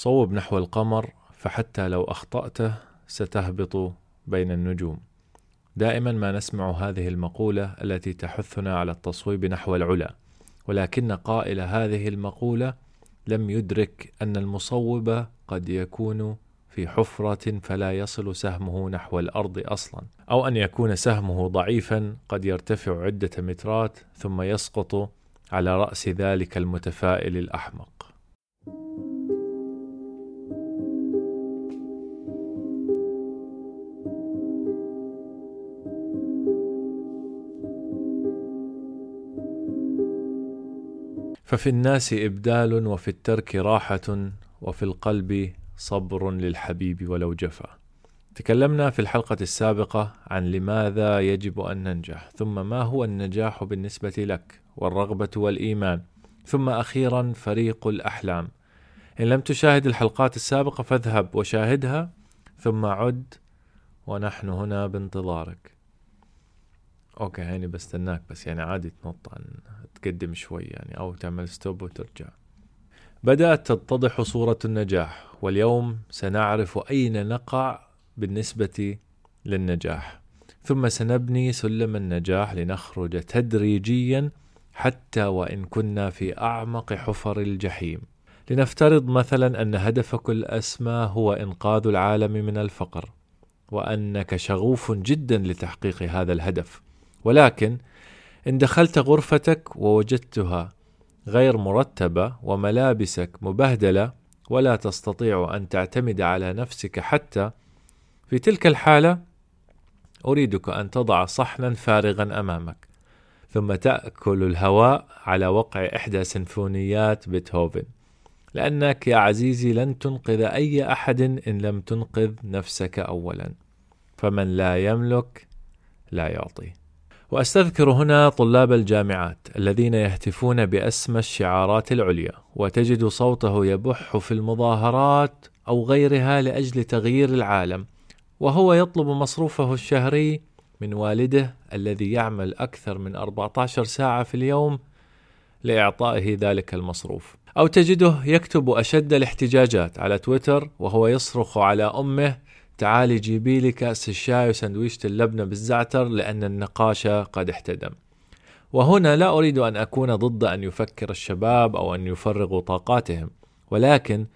صوب نحو القمر فحتى لو أخطأته ستهبط بين النجوم. دائما ما نسمع هذه المقولة التي تحثنا على التصويب نحو العلا ولكن قائل هذه المقولة لم يدرك أن المصوب قد يكون في حفرة فلا يصل سهمه نحو الأرض أصلا أو أن يكون سهمه ضعيفا قد يرتفع عدة مترات ثم يسقط على رأس ذلك المتفائل الأحمق. ففي الناس إبدال وفي الترك راحة وفي القلب صبر للحبيب ولو جفا. تكلمنا في الحلقة السابقة عن لماذا يجب أن ننجح. ثم ما هو النجاح بالنسبة لك والرغبة والإيمان. ثم أخيرا فريق الأحلام. إن لم تشاهد الحلقات السابقة فاذهب وشاهدها. ثم عد ونحن هنا بانتظارك. okay يعني بستناك بس يعني عادي تنط عن تقدم شوي يعني أو تعمل stop وترجع. بدأت تتضح صورة النجاح واليوم سنعرف أين نقع بالنسبة للنجاح. ثم سنبني سلم النجاح لنخرج تدريجيا حتى وإن كنا في أعمق حفر الجحيم. لنفترض مثلا أن هدفك الأسمى هو إنقاذ العالم من الفقر وأنك شغوف جدا لتحقيق هذا الهدف. ولكن إن دخلت غرفتك ووجدتها غير مرتبة وملابسك مبهدلة ولا تستطيع أن تعتمد على نفسك حتى في تلك الحالة أريدك أن تضع صحنا فارغا أمامك ثم تأكل الهواء على وقع إحدى سيمفونيات بيتهوفن. لأنك يا عزيزي لن تنقذ أي أحد إن لم تنقذ نفسك أولا. فمن لا يملك لا يعطي. وأستذكر هنا طلاب الجامعات الذين يهتفون بأسمى الشعارات العليا وتجد صوته يبح في المظاهرات أو غيرها لأجل تغيير العالم وهو يطلب مصروفه الشهري من والده الذي يعمل أكثر من 14 ساعة في اليوم لإعطائه ذلك المصروف. أو تجده يكتب أشد الاحتجاجات على تويتر وهو يصرخ على أمه تعالي جيبي لي كأس الشاي وسندويشة اللبنة بالزعتر لأن النقاش قد احتدم. وهنا لا أريد أن أكون ضد أن يفكر الشباب أو أن يفرغوا طاقاتهم ولكن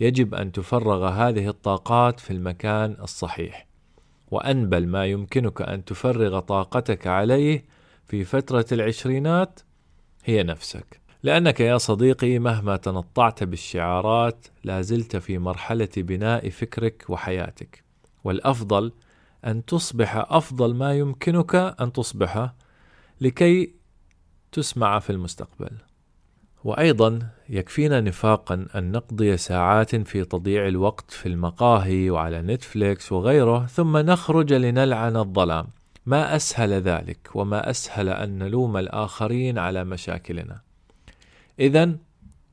يجب أن تفرغ هذه الطاقات في المكان الصحيح. وأنبل ما يمكنك أن تفرغ طاقتك عليه في فترة العشرينات هي نفسك. لأنك يا صديقي مهما تنطعت بالشعارات لا زلت في مرحلة بناء فكرك وحياتك. والأفضل أن تصبح أفضل ما يمكنك أن تصبحه لكي تسمع في المستقبل. وأيضا يكفينا نفاقا أن نقضي ساعات في تضييع الوقت في المقاهي وعلى نتفليكس وغيره ثم نخرج لنلعن الظلام. ما أسهل ذلك وما أسهل أن نلوم الآخرين على مشاكلنا. اذا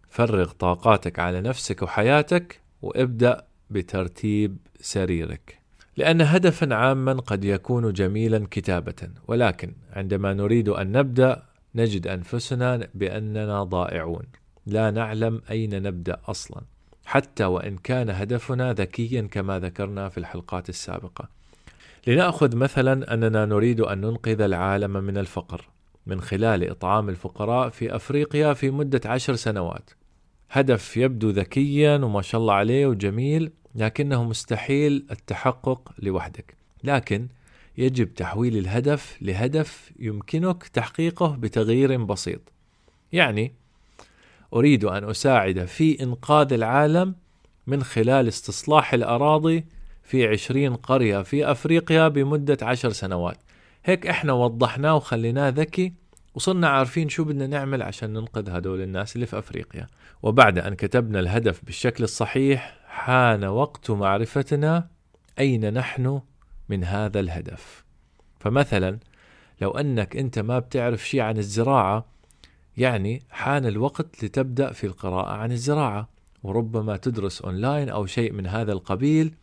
فرغ طاقاتك على نفسك وحياتك وابدأ بترتيب سريرك. لأن هدفا عاما قد يكون جميلا كتابة. ولكن عندما نريد أن نبدأ نجد أنفسنا بأننا ضائعون. لا نعلم أين نبدأ أصلا. حتى وإن كان هدفنا ذكيا كما ذكرنا في الحلقات السابقة. لنأخذ مثلا أننا نريد أن ننقذ العالم من الفقر. من خلال إطعام الفقراء في أفريقيا في مدة عشر سنوات. هدف يبدو ذكيا وما شاء الله عليه وجميل لكنه مستحيل التحقق لوحدك. لكن يجب تحويل الهدف لهدف يمكنك تحقيقه بتغيير بسيط. يعني أريد أن أساعد في إنقاذ العالم من خلال استصلاح الأراضي في عشرين قرية في أفريقيا بمدة عشر سنوات. هيك إحنا وضحناه وخليناه ذكي وصرنا عارفين شو بدنا نعمل عشان ننقذ هدول الناس اللي في أفريقيا. وبعد أن كتبنا الهدف بالشكل الصحيح حان وقت معرفتنا أين نحن من هذا الهدف. فمثلا لو أنك أنت ما بتعرف شيء عن الزراعة يعني حان الوقت لتبدأ في القراءة عن الزراعة. وربما تدرس أونلاين أو شيء من هذا القبيل.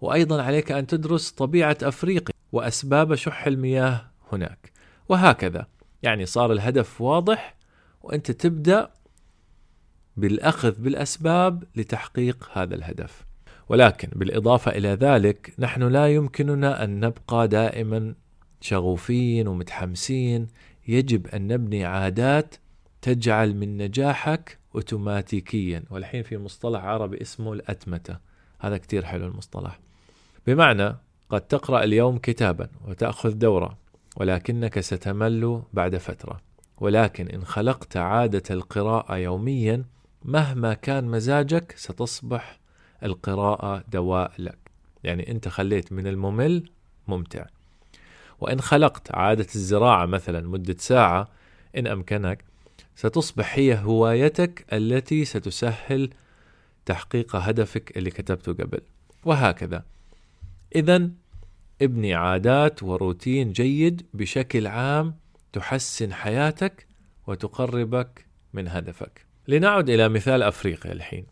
وأيضا عليك أن تدرس طبيعة أفريقيا وأسباب شح المياه هناك. وهكذا. يعني صار الهدف واضح وأنت تبدأ بالأخذ بالأسباب لتحقيق هذا الهدف. ولكن بالإضافة إلى ذلك نحن لا يمكننا أن نبقى دائما شغوفين ومتحمسين. يجب أن نبني عادات تجعل من نجاحك أوتوماتيكيا. والحين في مصطلح عربي اسمه الأتمتة. هذا كتير حلو المصطلح. بمعنى قد تقرأ اليوم كتابا وتأخذ دورة. ولكنك ستمل بعد فترة. ولكن إن خلقت عادة القراءة يوميا مهما كان مزاجك ستصبح القراءة دواء لك. يعني أنت خليت من الممل ممتع. وإن خلقت عادة الزراعة مثلا مدة ساعة إن أمكنك ستصبح هي هوايتك التي ستسهل تحقيق هدفك اللي كتبته قبل. وهكذا. إذا ابني عادات وروتين جيد بشكل عام تحسن حياتك وتقربك من هدفك. لنعد إلى مثال أفريقيا الحين.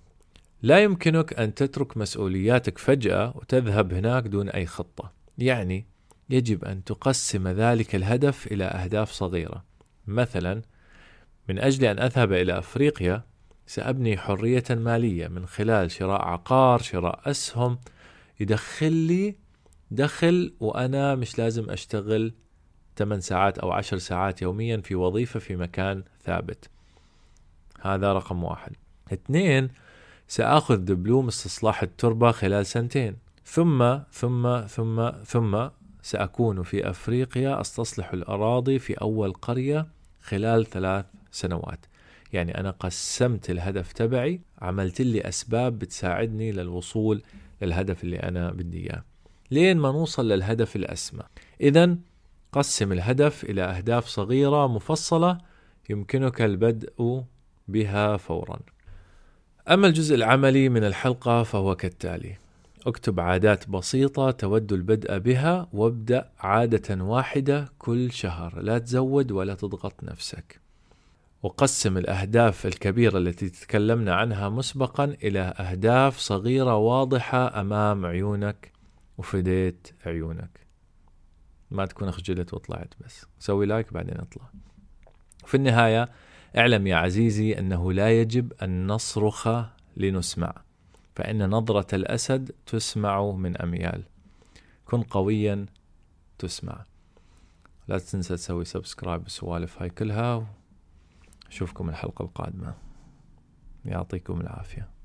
لا يمكنك أن تترك مسؤولياتك فجأة وتذهب هناك دون أي خطة. يعني يجب أن تقسم ذلك الهدف إلى أهداف صغيرة. مثلا من أجل أن أذهب إلى أفريقيا سأبني حرية مالية من خلال شراء عقار شراء أسهم يدخل لي دخل وأنا مش لازم أشتغل 8 ساعات أو 10 ساعات يوميا في وظيفة في مكان ثابت. هذا رقم واحد. اثنين سآخذ دبلوم استصلاح التربة خلال سنتين. ثم ثم ثم ثم سأكون في أفريقيا أستصلح الأراضي في أول قرية خلال ثلاث سنوات. يعني أنا قسمت الهدف تبعي عملت لي أسباب بتساعدني للوصول للهدف اللي أنا بدي إياه. لين ما نوصل للهدف الأسمى. إذا قسم الهدف إلى أهداف صغيرة مفصلة يمكنك البدء بها فورا. أما الجزء العملي من الحلقة فهو كالتالي اكتب عادات بسيطة تود البدء بها وابدأ عادة واحدة كل شهر. لا تزود ولا تضغط نفسك. وقسم الأهداف الكبيرة التي تكلمنا عنها مسبقا إلى أهداف صغيرة واضحة أمام عيونك. وفديت عيونك. ما تكون خجلت وطلعت بس. سوي like بعدين اطلع. في النهاية اعلم يا عزيزي أنه لا يجب أن نصرخ لنسمع فإن نظرة الأسد تسمع من أميال. كن قويا تسمع. لا تنسى تسوي subscribe والسوالف هاي كلها. أشوفكم الحلقة القادمة. يعطيكم العافية.